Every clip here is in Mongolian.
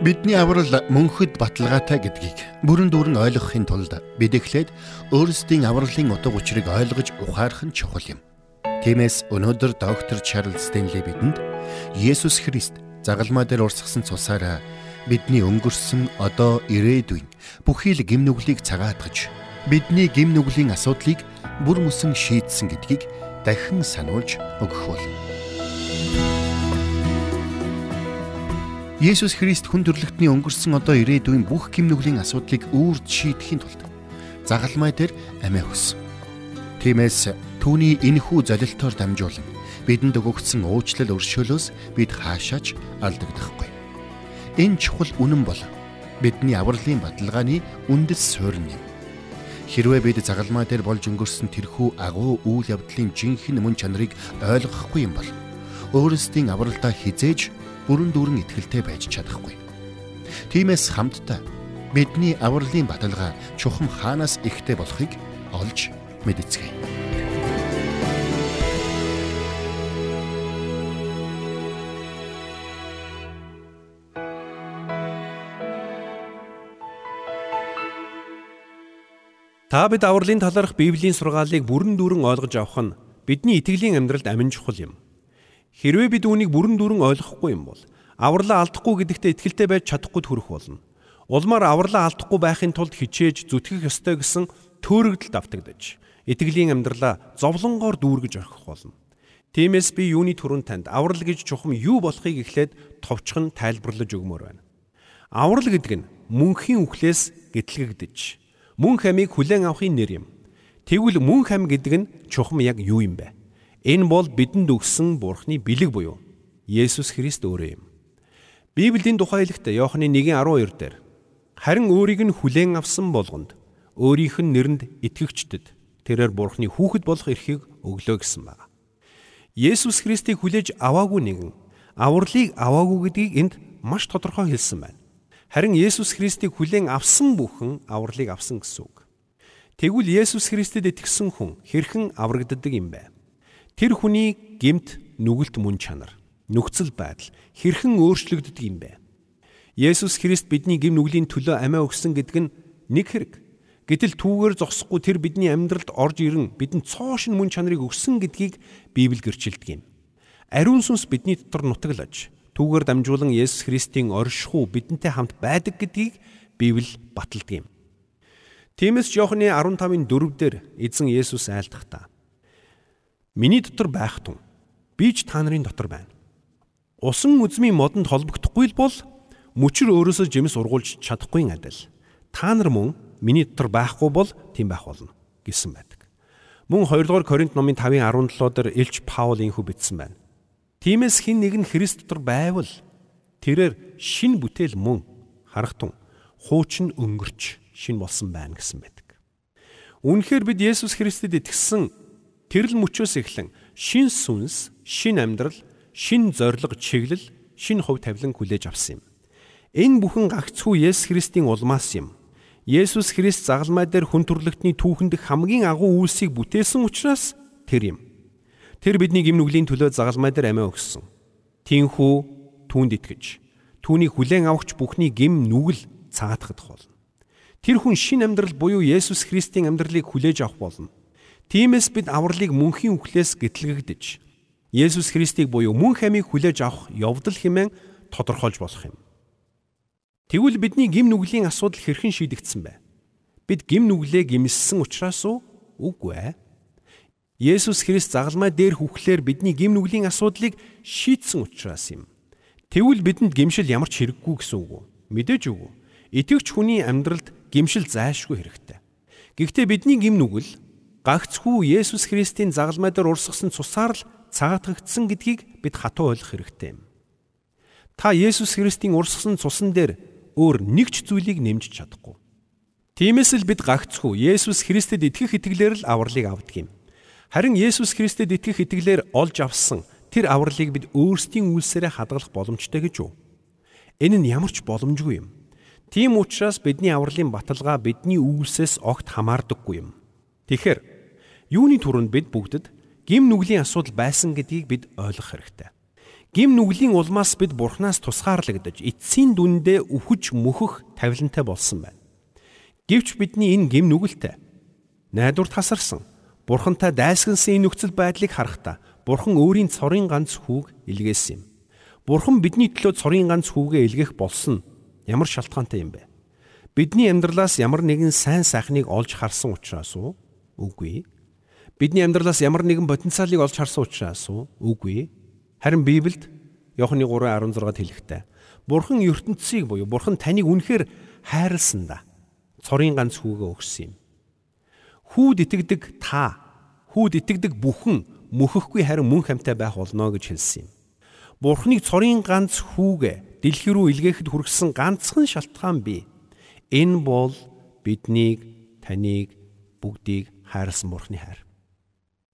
Бидний аврал мөнхөд баталгаатай гэдгийг бүрэн дүүрэн ойлгохын тулд бид эхлээд өөрсдийн авралын утга учирыг ойлгож ухаарах нь чухал юм. Тиймээс өнөөдөр доктор Чарлз Стенли бидэнд Есүс Христ загалмай дээр урсгасан цусаараа бидний өнгөрсөн одоо ирээдүйн бүхий л гим нүглийг цагаатгаж бидний гим нүглийн асуудлыг бүр мөсөн шийдсэн гэдгийг дахин сануулж өгөх болно. Есүс Христ хүн төрлөختний өнгөрсөн одоо ирээдүйн бүх гим нүглийн асуудлыг үүрд шийдэхийн тулд загалмай дээр амиа өгсөн. Тиймээс түүний энэхүү золилтоор дамжуулан бидэнд өгөгдсөн уучлал өршөөлөөс бид хаашаач алдагдахгүй. Энэ чухал үнэн бол бидний авралын баталгааны үндэс суурин юм. Хэрвээ бид загалмай дээр болж өнгөрсөн тэрхүү агуу үйл явдлын жинхэнэ мөн чанарыг ойлгохгүй юм бол өөрсдийн авралдаа хизээж бүрэн дүүрэн ихтгэлтэй байж чадахгүй. Тиймээс хамтдаа бидний авралын баталгаа чухам хаанаас ихтэй болохыг олж мэдцгээе. Та бид авралын талаарх Библийн сургаалыг бүрэн дүүрэн ойлгож авах нь бидний итгэлийн амьдралд амин чухал юм. Хэрвээ бид үүнийг бүрэн дүүрэн ойлгохгүй юм бол авралаа алдахгүй гэдэгтээ итгэлтэй байж чадахгүй төрөх болно. Улмаар авралаа алдахгүй байхын тулд хичээж зүтгэх ёстой гэсэн төөрөгдөлд автагдаж итгэлийн амьдралаа зовлонгоор дүүргэж орхих болно. Тиймээс би юуны түрүүнд танд аврал гэж чухам юу болохыг эхлээд товчхон тайлбарлаж өгмөр байна. Аврал гэдэг нь мөнхийн үхлээс гэтлэгдэж мөн хамийг хүлээн авахын нэр юм. Тэгвэл мөн хам гэдэг нь чухам яг юу юм бэ? Энэ бол бидэнд өгсөн Бурхны бэлэг буюу Есүс Христ өөрөө юм. Библийн тухай хэлэхдээ Иохны 1:12 дээр харин өөрийг нь хүлээн авсан болгонд өөрийнх нь нэрэнд итгэгчдэд тэрээр Бурхны хүүхэд болох эрхийг өглөө гэсэн байна. Есүс Христийг хүлээж аваагүй нэгэн авралыг аваагүй гэдгийг энд маш тодорхой хэлсэн байна. Харин Есүс Христийг хүлээн авсан бүхэн авралыг авсан гэсэн үг. Тэгвэл Есүс Христэд итгэсэн хүн хэрхэн аврагддаг юм бэ? Тэр хүний гемт нүгэлт мөн чанар, нөхцөл байдал хэрхэн өөрчлөгддөг юм бэ? Есүс Христ бидний гим нүглийн төлөө амиа өгсөн гэдэг нь нэг хэрэг. Гэтэл түүгээр зогсохгүй тэр бидний амьдралд орж ирэн бидэнд цоошин мөн чанарыг өгсөн гэдгийг Библи гэрчилдэг юм. Ариун сүнс бидний дотор нутаглаж түүгээр дамжуулан Есүс Христийн оршихуй бидэнтэй хамт байдаг гэдгийг Библи баталдаг юм. Тиймээс Иохны 15-ын 4 дээр эзэн Есүс айлдахдаа Миний дотор байх тун би ч та нарын дотор байна. Усан үзмийн модонд холбогдохгүй л бол мөчр өөрөөсөө жимс ургуулж чадахгүй адил. Та нар мөн миний дотор байхгүй бол тийм байх болно гэсэн байдаг. Мөн 2 дугаар Коринт номын 5-ын 17 дээр Илч Паул инхүү бичсэн байна. Тиймээс хин нэг нь Христ дотор байвал тэрээр шин бүтээл мөн харахтун хуучин өнгөрч шин болсон байна гэсэн байдаг. Үүнхээр бид Есүс Христэд итгэсэн Тэрл мөчөөс эхлэн шин сүнс, шин амьдрал, шин зориг, чиглэл, шин хувь тавилан хүлээж авсан юм. Энэ бүхэн гагцхүү Есүс Христийн улмаас юм. Есүс Христ загалмай дээр хүн төрлөختний түүхэнд хамгийн агуу үйлсийг бүтээсэн учраас тэр юм. Тэр бидний гим нүглийн төлөө загалмай дээр амиа өгсөн. Тинхүү түүнд итгэж түүнийг хүлээн авахч бүхний гим нүгэл цаатгах болно. Тэр хүн шин амьдрал буюу Есүс Христийн амьдралыг хүлээж авах болно. Тиймээс бид авралыг мөнхийн үхлээс гэтлэгдэж Есүс Христийг буюу мөн хамийг хүлээж авах явдал хэмээн тодорхойлж болох юм. Тэгвэл бидний гим нүглийн асуудал хэрхэн шийдэгдсэн бэ? Бид гим нүглээ гимссэн учраас? Үгүй ээ. Есүс Христ загалмай дээр хүхлээр бидний гим нүглийн асуудлыг шийдсэн учраас юм. Тэгвэл бидэнд гимшил ямар ч хэрэггүй гэсэн үг үү? Мэдээж үгүй. Итгэвч хүний амьдралд гимшил зайлшгүй хэрэгтэй. Гэхдээ бидний гим нүгэл гагцхүү Есүс Христийн загалмай дээр урсгасан цусаар л цагаатгагдсан гэдгийг бид хатуу ойлгох хэрэгтэй юм. Та Есүс Христийн урсгасан цусан дээр өөр нэг ч зүйлийг нэмж чадахгүй. Тиймээс л бид гагцхүү Есүс Христэд итгэх итгэлээр л авралыг авдаг юм. Харин Есүс Христэд итгэх итгэлээр олж авсан тэр авралыг бид өөрсдийн үйлсээрээ хадгалах боломжтой гэж үү? Энэ нь ямар ч боломжгүй юм. Тийм учраас бидний авралын баталгаа бидний үйлсээс огт хамаардаггүй юм. Тэгэхээр юуны түрүүнд бид бүгдд гим нүглийн асуудал байсан гэдгийг бид ойлгох хэрэгтэй. Гим нүглийн улмаас бид Бурханаас тусгаарлагдаж эцсийн дүндээ өвхөж мөхөх тавилантай болсон байна. Гэвч бидний энэ гим нүгэлтэй найдвар тасарсан Бурхантай дайсгансан энэ нөхцөл байдлыг харахтаа Бурхан өөрийн цорын ганц хүүг илгээсэн юм. Бурхан бидний төлөө цорын ганц хүүгээ илгээх болсон ямар шалтгаантай юм бэ? Бидний амьдралаас ямар нэгэн сайн сайхныг олж харсан учраас уу? Үгүй. Бидний амьдралаас ямар нэгэн потенциалыг олж харсан учраас? Үгүй. Харин Библиэд Иохны 3:16-д хэлэхдээ Бурхан ертөнцийг буюу Бурхан таныг үнэхээр хайрласандаа цорын ганц хүүгээ өгсөн юм. Хүүд итгэдэг та, хүүд итгэдэг бүхэн мөхөхгүй харин мөн хамтай байх болно гэж хэлсэн юм. Бурханыг цорын ганц хүүгээ дэлхий рүү илгээхэд хүргэсэн ганцхан шалтгаан бий. Энэ бол биднийг, таныг, бүгдийг хайрлсан Бурханы хайр.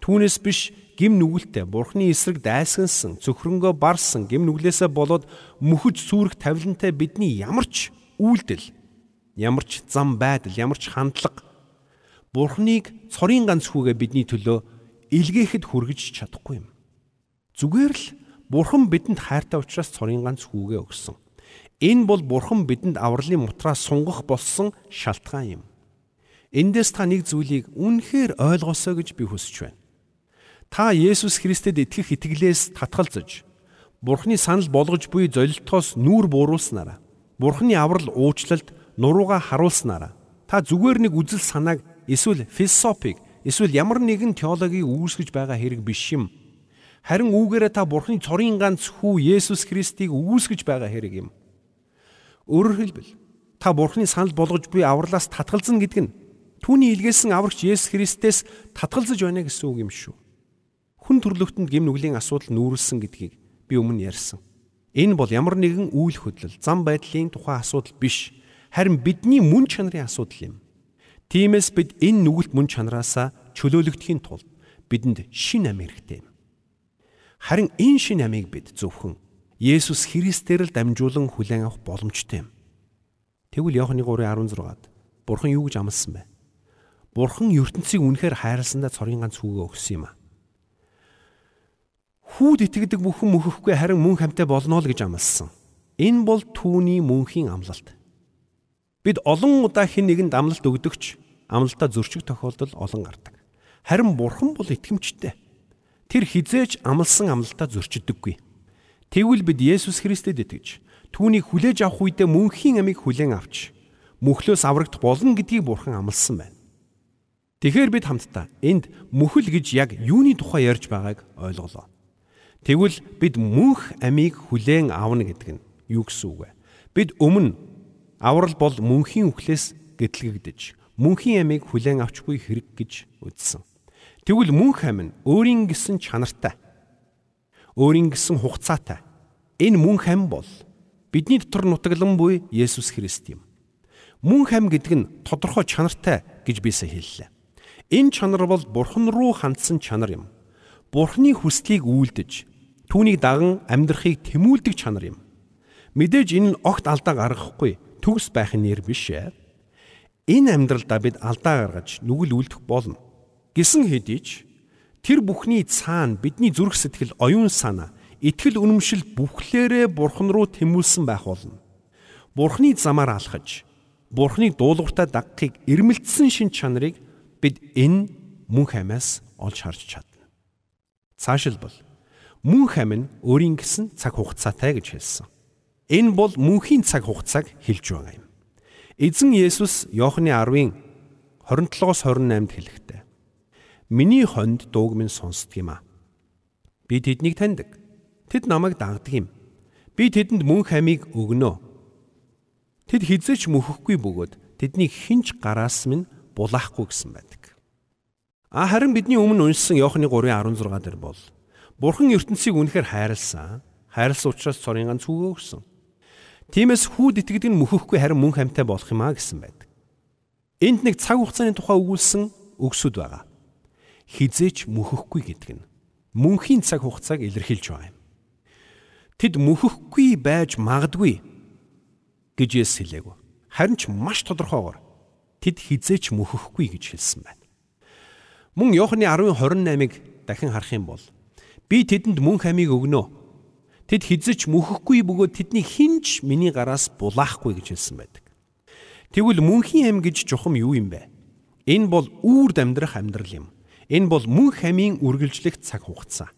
Түүнээс биш гим нүгэлтэй бурхны эсрэг дайсгансан цөхрөнгөө барсан гим нүглээсээ болоод мөхөж сүрэх тавилантай бидний ямар ч үйлдэл ямар ч зам байдал ямар ч хандлага бурхныг цорын ганц хүүгээ бидний төлөө илгээхэд хүргэж чадахгүй юм. Зүгээр л бурхан бидэнд хайртай учраас цорын ганц хүүгээ өгсөн. Энэ бол бурхан бидэнд авралын мутраа сунгах болсон шалтгаан юм. Эндээс та нэг зүйлийг үнэхээр ойлгосоо гэж би хүсэж байна. Та Есүс Христэд итгэх итгэлээс татгалзаж Бурхны санал болгож буй золилтоос нүүр бууруулснараа Бурхны аврал уучлалд нурууга харуулснараа та зүгээр нэг үзэл санааг эсвэл философиг эсвэл ямар нэгэн теологийг үүсгэж байгаа хэрэг биш юм. Харин үүгээрээ та Бурхны цорын ганц хүү Есүс Христийг үүсгэж байгаа хэрэг юм. Өөрөөр хэлбэл та Бурхны санал болгож буй авралаас татгалзна гэдэг нь түүний илгээсэн аврагч Есүс Христээс татгалзаж байна гэсэн үг юм шүү хүн төрлөختөнд гим нүглийн асуудал нүүрлсэн гэдгийг би өмнө ярьсан. Энэ бол ямар нэгэн үйл хөдлөл, зам байдлын тухай асуудал биш, харин бидний мөн чанарын асуудал юм. Тиймээс бид энэ нүгэлт мөн чанараасаа чөлөөлөгдөхийн тулд бидэнд шин ам хэрэгтэй юм. Харин энэ шин амийг бид зөвхөн Есүс Христээр л дамжуулан хүлээн авах боломжтой юм. Тэгвэл Иохны 3:16-д Бурхан юу гэж амласан бэ? Бурхан ертөнцийг үнэхээр хайрласандаа цорын ганц хүүгээ өгсөн юм а. Хүүд итгэдэг бүхэн мөхөхгүй харин мөн хамтай болно л гэж амласан. Энэ бол түүний мөнхийн амлалт. Бид олон удаа хэн нэгэнд амлалт өгдөгч амлалтаа зөрчих тохиолдол олон гардаг. Харин бурхан бол итгэмжтэй. Тэр хизээж амлсан амлалтаа зөрчидөггүй. Тэгвэл бид Есүс Христэд итгэж түүнийг хүлээж авах үедээ мөнхийн амийг хүлээн авч мөхлөөс аврагдах болно гэдгийг бурхан амласан байна. Тэгэхээр бид хамтдаа энд мөхөл гэж яг юуны тухай ярьж байгааг ойлголоо. Тэгвэл бид мөнх амийг хүлээн авна гэдэг нь юу гэсэн үг вэ? Бид өмнө аврал бол мөнхийн үхлээс гэтлэгдэж мөнхийн амийг хүлээн авчгүй хэрэг гэж үзсэн. Тэгвэл мөнх ам нь өөрийн гэсэн чанартай. Өөрийн гэсэн хугацаатай. Энэ мөнх ам бол бидний дотор нутаглан буй Есүс Христ юм. Мөнх ам гэдэг нь тодорхой чанартай гэж бисээ хэллээ. Энэ чанар бол Бурхан руу хандсан чанар юм. Бурханы хүслийг үйлдэж Түүнийг даган амьдрахыг тэмүүлдэг чанар юм. Мэдээж энэ нь огт алдаа гаргахгүй төгс байхын нэр биш ээ. Энэ амьдралдаа бид алдаа гаргаж нүгэл үлдэх болно. Гисэн хэдий ч тэр бүхний цаана бидний зүрх сэтгэл оюун санаа итгэл үнэмшил бүхлээрээ бурхан руу тэмүүлсэн байх болно. Бурхны замаар алхаж бурхныг дуулууртаа дагахыг эрмэлдсэн шин чанарыг бид энэ мөн хаймаас олж харж чадна. Цаашилбал мөнх амин өөрийн гэсэн цаг хугацаатай гэж хэлсэн. Энэ бол мөнхийн цаг хугацааг хэлж байгаа юм. Эзэн Есүс Иохны 10-ын 27-оос 28-д хэлэхдээ Миний хонд дууг минь сонсдог юм аа. Би тэднийг таньдаг. Тэд намайг дагдаг юм. Би тэдэнд мөнх амийг өгнө. Тэд хизээч мөхөхгүй бөгөөд тэднийг хинч гараас минь булаахгүй гэсэн байдаг. А харин бидний өмнө уншсан Иохны 3:16 дээр бол Бурхан ертөнцийг үнэхээр хайрлсан. Хайрлсан учраас цорын ганц хүүгээ өгсөн. Тиймээс хүүд итгэдэг нь мөхөхгүй харин мөн хамтай болох юм а гэсэн байдаг. Энд нэг цаг хугацааны тухай өгүүлсэн өгсөд байгаа. Хизээч мөхөхгүй гэдэг нь мөнхийн цаг хугацааг илэрхийлж байгаа юм. Тэд мөхөхгүй байж магадгүй гэж Есүс хэлээгүү. Харин ч маш тодорхойгоор тэд хизээч мөхөхгүй гэж хэлсэн байна. Мөн Иохны 10:28-ыг дахин харах юм бол Би тэдэнд мөн хамийг өгнө. Тэд хизэж мөхөхгүй бөгөөд тэдний хинч миний гараас булаахгүй гэж хэлсэн байдаг. Тэгвэл мөнхийн ам гэж чухам юу юм бэ? Энэ бол үрд амьдрах амьдрал юм. Энэ бол мөнх амийн үргэлжлэх цаг хугацаа.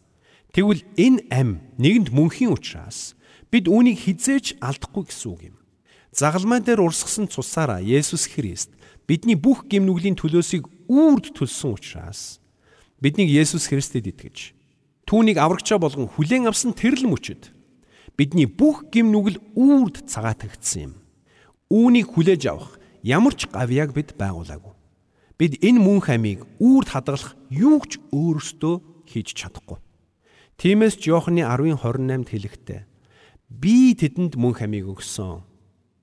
Тэгвэл энэ ам нэгэнд мөнхийн учраас бид үүнийг хизээж алдахгүй гэсэн үг юм. Загалмай дээр урсгасан цусаараа Есүс Христ бидний бүх гимнүглийн төлөөсийг үрд төлсөн учраас биднийг Есүс Христэд итгэж түүнийг аврагчаа болгон хүлээн авсан тэрл мөчөд бидний бүх гимнүгэл үрд цагаатагдсан юм. Үүнийг хүлээж авах ямар ч гавьяаг бид байгуулаагүй. Бид энэ мөнх амийг үрд хадгалах юу ч өөрөөсөө хийж чадахгүй. Тиймээс Иохны 10:28-д хэлэхдээ би тэдэнд мөнх амийг өгсөн.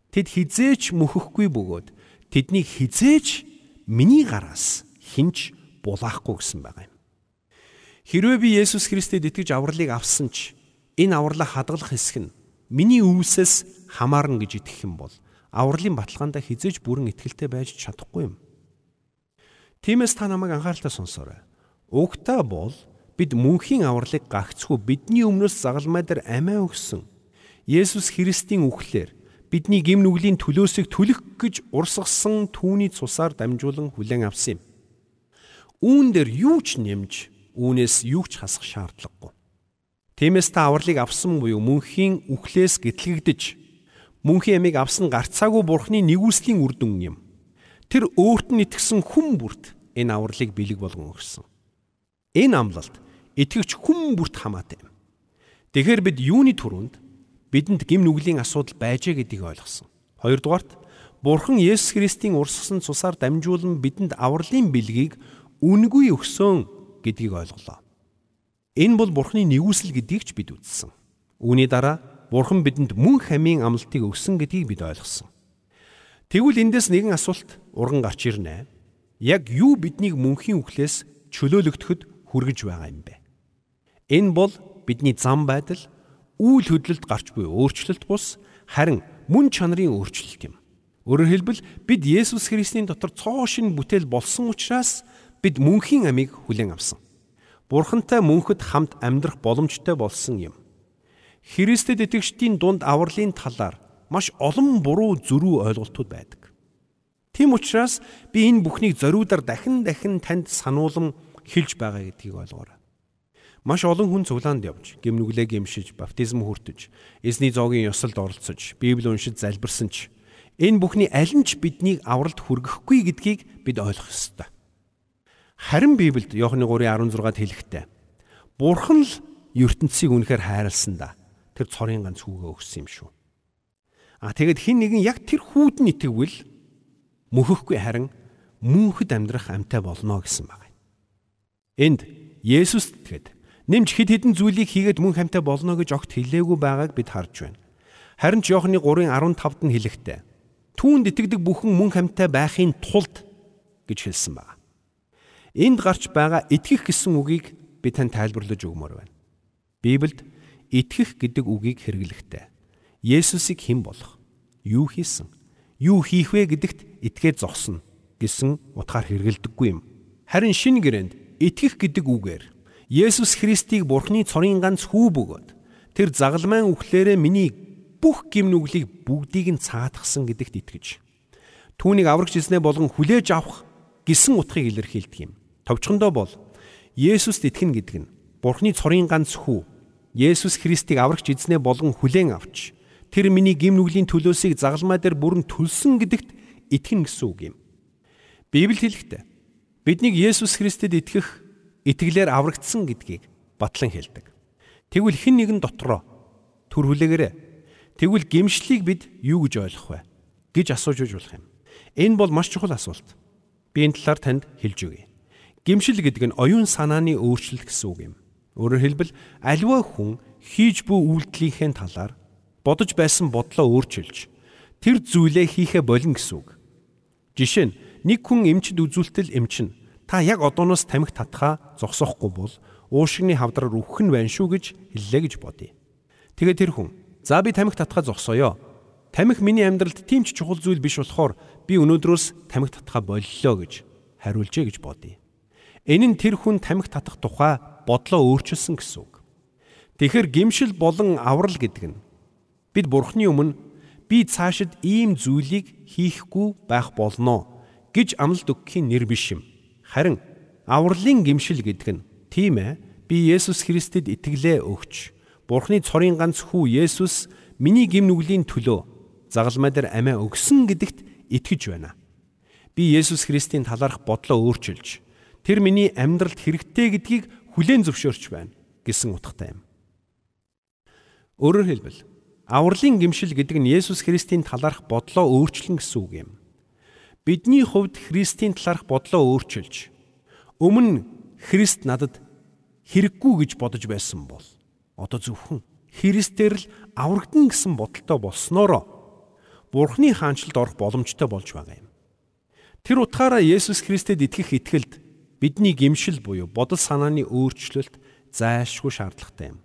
Тэд хизээч мөхөхгүй бөгөөд тэднийг хизээч миний гараас хинч булаахгүй гэсэн байгаа юм. Хэрвээ би Есүс Христэд итгэж авралыг авсан ч энэ авралаа хадгалах хэсэг нь миний өвсөөс хамаарна гэж итгэх юм бол авралын баталгаанд хизээж бүрэн итгэлтэй байж чадахгүй юм. Тиймээс та намайг анхааралтай сонсоорой. Угтаа бол бид мөнхийн авралыг гагцгүй бидний өмнөөс загалмай дээр амиа өгсөн Есүс Христийн үхлээр бидний гим нүглийн төлөөсийг төлөх гэж урсгасан түүний цусаар дамжуулан хүлээн авсан юм. Үүн дээр юу ч нэмж үүнээс юу ч хасах шаардлагагүй. Тиймээс та авралыг авсан буюу мөнхийн үхлээс гэтлэгдэж мөнхийн ямиг авсан гарцаагүй бурхны нэгүслийн үр дүн юм. Тэр өөрт нь итгэсэн хүн бүрт энэ авралыг бэлэг болгон өгсөн. Энэ амлалт итгэгч хүн бүрт хамаатай юм. Тэгэхээр бид юуны түрүүнд бидэнд гим нүглийн асуудал байжээ гэдгийг ойлгосон. Хоёрдугаарт Бурхан Есүс Христийн урсгасан цусаар дамжуулан бидэнд авралын бэлгийг үнгүй өгсөн гэдгийг ойлголоо. Энэ бол Бурхны нэгүсэл гэдгийг ч бид үзсэн. Үүний дараа Бурхан бидэнд мөн хамийн амлалтыг өгсөн гэдгийг бид ойлгосон. Тэгвэл эндээс нэгэн асуулт урган гарч ирнэ. Яг юу биднийг мөнхийн үхлээс чөлөөлөгдөхөд хүргэж байгаа юм бэ? Энэ бол бидний зам байдал, үйл хөдлөлт гарч буй өөрчлөлт бус харин мөн чанарын өөрчлөлт юм. Өөрөөр хэлбэл бид Есүс Христийн дотор цоо шин бүтээл болсон учраас бид мөнхийн амийг хүлээн авсан. Бурхантай мөнхөд хамт амьдрах боломжтой болсон юм. Христэд итгэгчдийн дунд авралын талаар маш олон буруу зөрүү ойлголтууд байдаг. Тийм учраас би энэ бүхнийг зориудаар дахин дахин танд сануулсан хэлж байгаа гэдгийг ойлгоорой. Маш олон хүн цуглаанд явж, гимнүглээ гимшиж, баптизм хүртэж, эзний зоогийн ёсолд оролцож, Библи уншиж залбирсан ч энэ бүхний аль нь ч биднийг авралт хүргэхгүй гэдгийг бид ойлгох ёстой. Харин Библиэд Иохны 3:16-д хэлэхдээ Бурхан л ертөнцийг үнэхээр хайрлсан да. Тэр цорын ганц хүүгээ өгсөн юм шүү. А тэгэд хин нэгэн яг тэр хүүд нь итгэвэл мөхөхгүй харин мөнхөд амьдрах амьтаа болно гэсэн байна. Энд Есүст итгэхэд нэмж хэд хэдэн зүйлийг хийгээд мөн хамтаа болно гэж огт хэлээгүй байгааг бид харж байна. Харин ч Иохны 3:15-д нь хэлэхдээ түүнд итгэдэг бүхэн мөн хамтаа байхын тулд гэж хэлсэн байна. Энд гарч байгаа итгэх гэсэн үгийг би тань тайлбарлаж өгмөр байна. Библиэд итгэх гэдэг үгийг хэрэглэхдээ Есүсийг хэн болох, юу хийсэн, юу хийх вэ гэдэгт итгээд зогсно гэсэн утгаар хэрэгэлдэггүй юм. Харин шин гэрэнд итгэх гэдэг үгээр Есүс Христийг Бурхны цорын ганц хүү бөгөөд тэр загалмайн үхлээрээ миний бүх гим нүглийг бүгдийг нь цаатгсан гэдэгт итгэж түүнийг аврагч эзнээ болгон хүлээж авах гэсэн утгыг илэрхийлдэг юм. Товчхондоо бол Есүст итгэн гэдэг нь Бурхны цорын ганц хүү Есүс Христийг аврагч эзнээ болгон хүлээн авч тэр миний гим нүглийн төлөөсийг загалмай дээр бүрэн төлсөн гэдэгт итгэн гэсэн үг юм. Библи хэлэхдээ биднийг Есүс Христэд итгэх итгэлээр аврагдсан гэдгийг батлан хэлдэг. Тэгвэл хэн нэгэн дотроо төр хүлээгээрээ тэгвэл гимшлийг бид юу гэж ойлгох вэ гэж асууж үж болох юм. Энэ бол маш чухал асуулт. Би энэ талаар танд хэлж өгье. Гимшил гэдэг нь оюун санааны өөрчлөлт гэсэн үг юм. Өөрөөр хэлбэл аливаа хүн хийж буй үйлдэлийнхээ талаар бодож байсан бодлоо өөрчилж тэр зүйлээ хийхэ болно гэсэн үг. Жишээ нь нэг хүн эмчд үзүүлтэл эмчин та яг одооноос тамхи татхаа зогсоохгүй бол уушигны хавдраар үхэх нь байна шүү гэж хэллээ гэж бодъё. Тэгээд тэр хүн за би тамхи татхаа зогсооё. Тамхи миний амьдралд тийм ч чухал зүйл биш болохоор би өнөөдрөөс тамхи татхаа боллоо гэж хариулжээ гэж бодъё. Энэ нь тэр хүн тамхи татах тухай бодлоо өөрчилсөн гэсэн үг. Тэгэхэр гимшил болон аврал гэдэг нь бид Бурхны өмнө би цаашид ийм зүйлийг хийхгүй байх болно гэж амлалт өгөхийн нэр биш юм. Харин авралын гимшил гэдэг нь тийм ээ би Есүс Христэд итгэлээ өгч Бурхны цорын ганц хүү Есүс миний гим нүглийн төлөө загалмай дээр амиа өгсөн гэдэгт итгэж байна. Би Есүс Христийн талаарх бодлоо өөрчилж тэр миний амьдралд хэрэгтэй гэдгийг хүлээн зөвшөөрч байна гэсэн утгатай юм. Өөрөөр хэлбэл авралын гимшил гэдэг нь Есүс Христийн талаарх бодлоо өөрчлөн гэсэн үг юм. Бидний хувьд Христийн талаарх бодлоо өөрчилж өмнө Христ надад хэрэггүй гэж бодож байсан бол одоо зөвхөн Христээр л аврагдана гэсэн бодолтой болсноороо Бурхны хаанчлалд орох боломжтой болж байгаа юм. Тэр утгаараа Есүс Христэд итгэх итгэлд бидний гимшил буюу бодол санааны өөрчлөлт зайлшгүй шаардлагатай юм.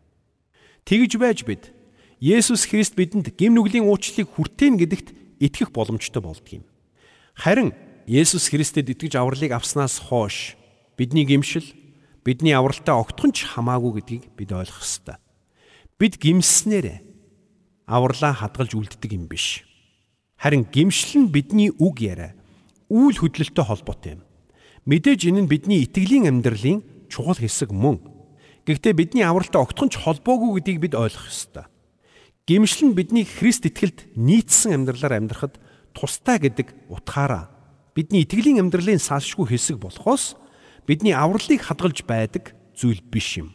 Тэгж байж бид Есүс Христ бидэнд гим нүглийн уучлалыг хүртээн гэдэгт итгэх боломжтой болдгийм. Харин Есүс Христэд итгэж авралыг авснаас хойш бидний гимшил бидний авралтай огтхон ч хамаагүй гэдгийг бид ойлгох ёстой. Бид гимснээр авралаа хадгалж үлддэг юм биш. Харин гимшил нь бидний үг яриа, үйл хөдлөлтөй холбоотой юм. Мэдээж энэ нь бидний итгэлийн амьдралын чухал хэсэг мөн. Гэхдээ бидний авралтай огтхон ч холбоогүй гэдгийг бид ойлгох ёстой. Гимшил нь бидний Христ итгэлд нийцсэн амьдралаар амьдрахад тустай гэдэг утгаараа бидний итгэлийн амьдралын салшгүй хэсэг болохоос бидний авралыг хадгалж байдаг зүйл биш юм.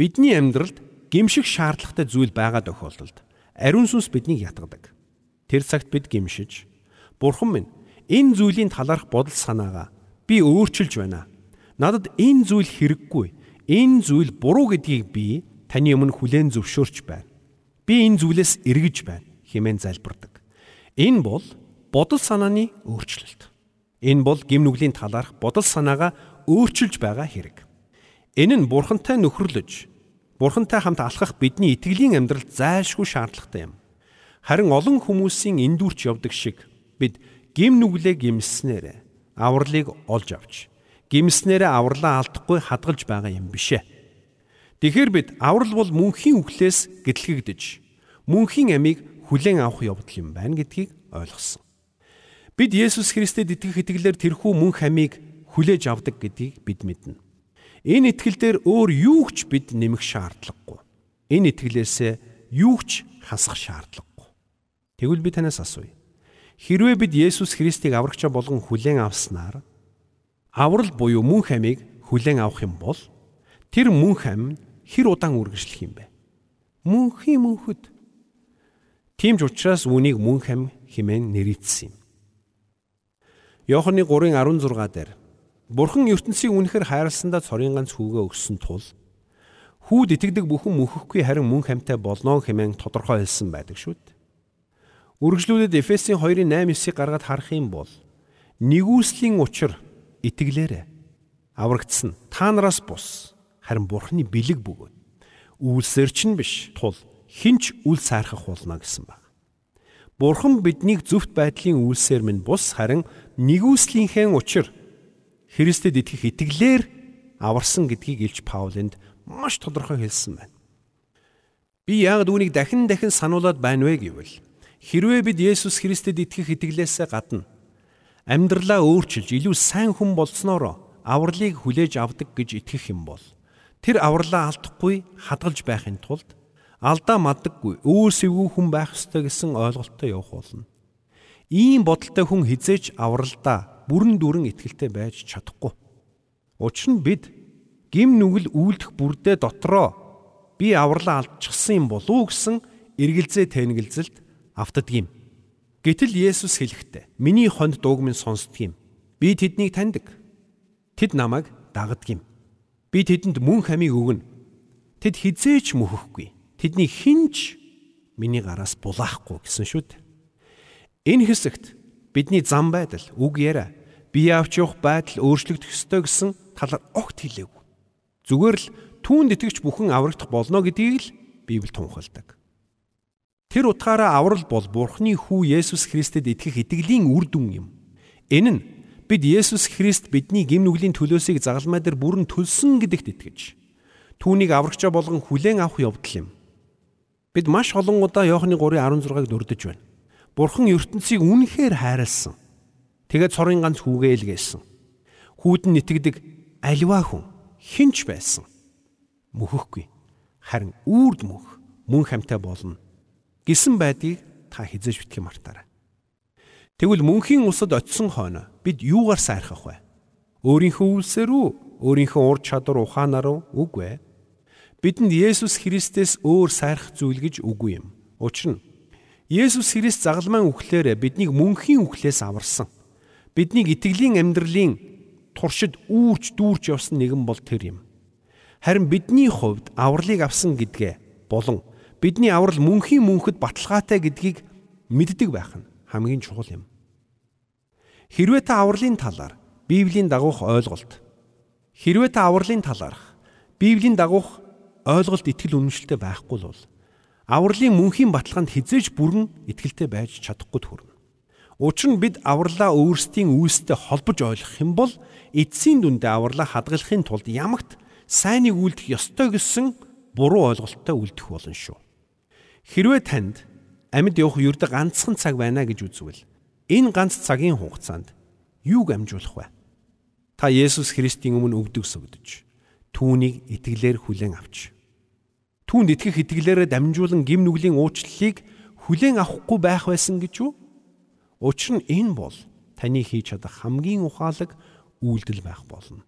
Бидний амьдралд гимших шаардлагатай зүйл байгаа тохиолдолд ариун сүнс биднийг ятгадаг. Тэр цагт бид гимшиж Бурхан минь энэ зүйлийн талаарх бодол санаагаа би өөрчилж байна. Надад энэ зүйл хэрэггүй. Энэ зүйл буруу гэдгийг би таны өмнө хүлээн зөвшөөрч байна. Би энэ зүйлээс эргэж байна хэмээн залбирдаг. Энэ бол бодол санааны өөрчлөлт. Энэ бол гимнүглийн талаарх бодол санаагаа өөрчилж байгаа хэрэг. Энэ нь бурхантай нөхөрлөж, бурхантай хамт алхах бидний итгэлийн амьдралд зайлшгүй шаардлагатай юм. Харин олон хүмүүсийн эндүрч явдаг шиг бид гим нүглээ гимснээр авралыг олж авч гимснээр авралаа алдахгүй хадгалж байгаа юм бишээ. Тэгэхээр бид аврал бол мөнхийн үхлээс гэтлэгдэж мөнхийн амийг хүлээн авах явдал юм байна гэдгийг ойлгосон. Бид Есүс Христэд итгэх итгэлээр тэрхүү мөнх амийг хүлээж авдаг гэдгийг бид мэднэ. Энэ итгэл дээр өөр юу ч бид нэмэх шаардлагагүй. Энэ итгэлээсээ юу ч хасах шаардлагагүй. Тэгвэл би танаас асууя. Хэрвээ бид Есүс Христийг аврагчаа болгон хүлээн авснаар аврал буюу мөн хамийг хүлээн авах юм бол тэр мөн хам хэр удаан үргэлжлэх юм бэ? Мөнхийн мөнхөд. Тийм ч учраас үүнийг мөн хам хэмээн нэрийдсэн юм. Йоханны 3:16 дээр Бурхан ертөнцийг үнэхээр хайрласандаа цорын ганц хүүгээ өгсөн тул хүүд итгэдэг бүхэн мөнхөхгүй харин мөн хамтай болно хэмээн тодорхой хэлсэн байдаг шүү дээ. Үргэлжлүүлээд Эфесийн 2:8-9-ийг гаргаад харах юм бол нэгүслийн учир итгэлээрээ аврагдсан. Та нараас бус. Харин Бурханы бэлэг бөгөөд. Үйлсээр ч биш. Тул хинч үл сайрхах болно гэсэн баг. Бурхан биднийг зөвхт байдлын үйлсээр минь бус. Харин нэгүслийнхээ учир Христэд итгэх итгэлээр аварсан гэдгийг Илч Паулынд маш тодорхой хэлсэн байна. Би яг үүнийг дахин дахин сануулад байна вэ гэвэл хэрвээ бид Есүс Христэд итгэх итгэлээсээ гадна амьдралаа өөрчилж илүү сайн хүн болсноороо авралыг хүлээж авдаг гэж итгэх юм бол тэр авралаа алдахгүй хадгалж байхын тулд алдаа мадаггүй өөрсөвгүй хүн байх ёстой гэсэн ойлголттой явах болно. Ийм бодолтой хүн хизээч авралдаа бүрэн дүүрэн ихтгэлтэй байж чадахгүй. Учир нь бид гим нүгэл үйлдэх бүрдээ дотроо би авралаа алдчихсан юм болов уу гэсэн эргэлзээ тэнэгэлзэлд автдаг юм. Гэтэл Есүс хэлэхдээ миний хонд дууг минь сонсдог юм. Би тэднийг таньдаг. Тэд намайг дагдаг юм. Би тэдэнд мөн хамиг өгнө. Тэд хизээч мөхөхгүй. Тэдний хинч миний гараас булаахгүй гэсэн шүү дээ. Энэ хэсэгт бидний зам байдал, үг яриа, бие авч явах байдал өөрчлөгдөх ёстой гэсэн талаар огт хэлээгүй. Зүгээр л түүнд итгэж бүхэн аврагдах болно гэдгийг л Библи тунхалдаг. Тэр утгаараа аврал бол Бурхны хүү Есүс Христэд итгэх итгэлийн үр дүн юм. Энэ нь бид Есүс Христ бидний гэм нүглийн төлөөсийг загалмай дээр бүрэн төлсөн гэдэгт итгэж түүнийг аврагчаа болгон хүлээн авах явдал юм. Бид маш олон удаа Иохны 3:16-ыг дурдж байна. Бурхан ертөнцийг үнэхээр хайрлсан. Тэгээд цорын ганц хүүгээ илгээсэн. Хүүд нь итгэдэг аливаа хүн хинч байсан. Мөхөхгүй. Харин үрд мөх мөн хамтай болно. Гисэн байдгийг та хизээж битгий мартаарай. Тэгвэл мөнхийн усад очисон хойно бид юугаар сайрхах вэ? Өөрийнхөө үлсээр үү? Өөрийнхөө ур чадвар ухаанаар? Үгүй ээ. Бидэнд Есүс Христээс өөр сайрах зүйл гэж үгүй юм. Учир нь Есүс Христ загалмайн үхлээр биднийг мөнхийн үхлээс аварсан. Биднийг итгэлийн амьдралын туршид үүрч дүүрч явсан нэгэн бол тэр юм. Харин бидний хувьд авралыг авсан гэдгээ болон бидний аврал мөнхийн мөнхөд баталгаатай гэдгийг мэддэг байх нь хамгийн чухал юм. Хэрвээ та авралын талаар Библийн дагуух ойлголт хэрвээ та авралын талаарх Библийн дагуух ойлголт итгэл үнэмшилтэй байхгүй бол авралын мөнхийн баталгаанд хизээж бүрэн итгэлтэй байж чадахгүй төрнө. Учир нь бид авралаа өөрсдийн үйлстэй холбож ойлгох юм бол эцсийн дүндээ авралаа хадгалахын тулд ямагт сайныг үлдэх ёстой гэсэн буруу ойлголттой үлдэх болно шүү. Хэрвээ танд амьд явах ердө ганцхан цаг байна гэж үзвэл энэ ганц цагийн хугацаанд юуг амжуулах вэ? Та Есүс Христийн өмнө өвдөг сөгдөж түүнийг итгэлээр хүлээн авч түүнд итгэх итгэлээрээ дамжуулан гим нүглийн уучлалыг хүлээн авахгүй байх байсан гэж юу? Учир нь энэ бол таны хийж чадах хамгийн ухаалаг үйлдэл байх болно.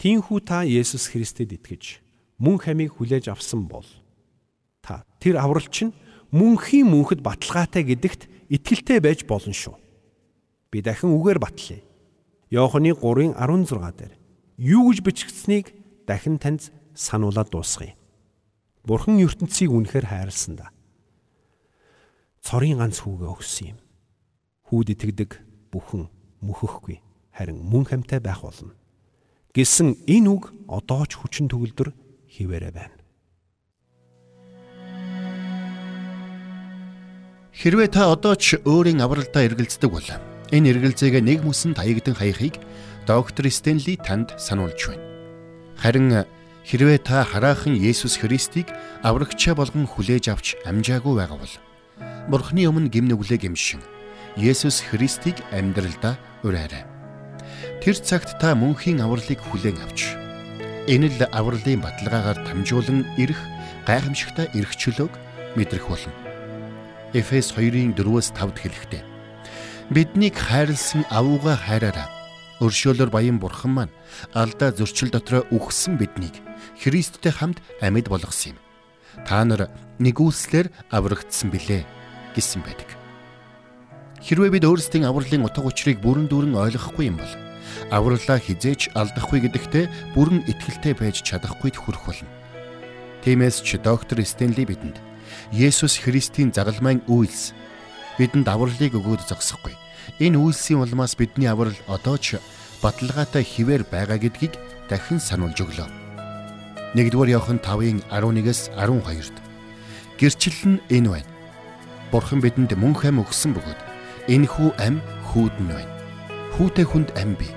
Тинхүү та Есүс Христэд итгэж мөн хамийг хүлээж авсан бол та тэр авралч нь мөнхийн мөнхөд баталгаатай гэдэгт итгэлтэй байж болно шүү. Би дахин үгээр батлая. Иохны 3:16 дээр юу гэж бичигдсэнийг дахин танд сануулад дуусгая. Бурхан ертөнцийг үнэхээр хайрлсан да. Цорын ганц хүүгээ өгсөн юм. Хүүд итгэдэг бүхэн мөхөхгүй харин мөн хамтай байх болно. Гэсэн энэ үг одоо ч хүчин төгөлдөр хിവэрэ байна. Хэрвээ та одоо ч өөрийн авралдаа эргэлздэг бол энэ эргэлзээг нэг мөсөн таягдан хаягыг доктор Стенли танд сануулж байна. Харин хэрвээ та хараахан Есүс Христийг аврагчаа болгон хүлээж авч амжаагүй байгаа бол Бурхны өмнө гимнүглээ гимшин Есүс Христийг амьдралдаа ураарай. Тэр цагт та мөнхийн авралыг хүлээн авч энэ л авралын баталгаагаар дамжуулан ирэх гайхамшигтай эрх чөлөөг мэдрэх болно. Эфес 2-ын 4-өөс 5-д хэлэхдээ биднийг хайрлсан авууга хайраараа өршөөлөөр баян бурхан маань алдаа зөрчил дотроо үхсэн биднийг Христтэй хамт амьд болгосон юм. Та нар нэгүслэр аврагдсан билээ гэсэн байдаг. Хэрвээ бид өөрсдийн авралын утга учирыг бүрэн дүүрэн ойлгохгүй юм бол авралаа хизээч алдахгүй гэдэгтээ бүрэн итгэлтэй байж чадахгүй хүрэх болно. Тиймээс ч доктор Стенли бидэнд Есүс Христийн загалмайн үйлс бидэнд авралыг өгөөд зогсохгүй. Энэ үйлсийн улмаас бидний аврал одоо ч баталгаатай хിവэр байгаа гэдгийг дахин сануулж өглөө. 1-р Иохан 5-ын 11-с 12-д гэрчлэл нь энэ байна. Бурхан бидэнд мөн хэм өгсөн бөгөөд энэ хүү ам хүүд нь байна. Хүүтэй хүнд ам бий.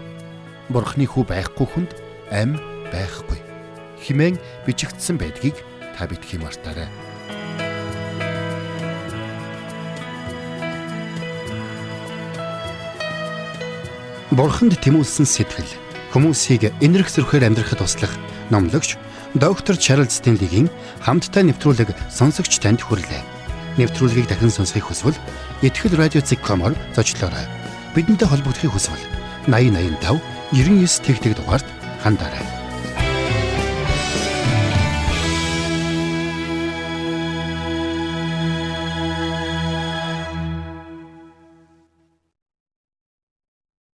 Бурханы хүү байхгүй хүнд ам байхгүй. Химэн бичигдсэн байдгийг та битгий мартаарай. Бурханд тэмүүлсэн сэтгэл хүмүүсийг энэрх зөрхөөр амьдрахад туслах номлогч доктор Чарлз Стенлигийн хамттай нэвтрүүлэг сонсогч танд хүрлээ. Нэвтрүүлгийг дахин сонсохыг хүсвэл ихтгэл радиоцик.com-оор зочлоорой. Бидэнтэй холбогдохыг хүсвэл 8085 99 тэгтэг дугаард хандаарай.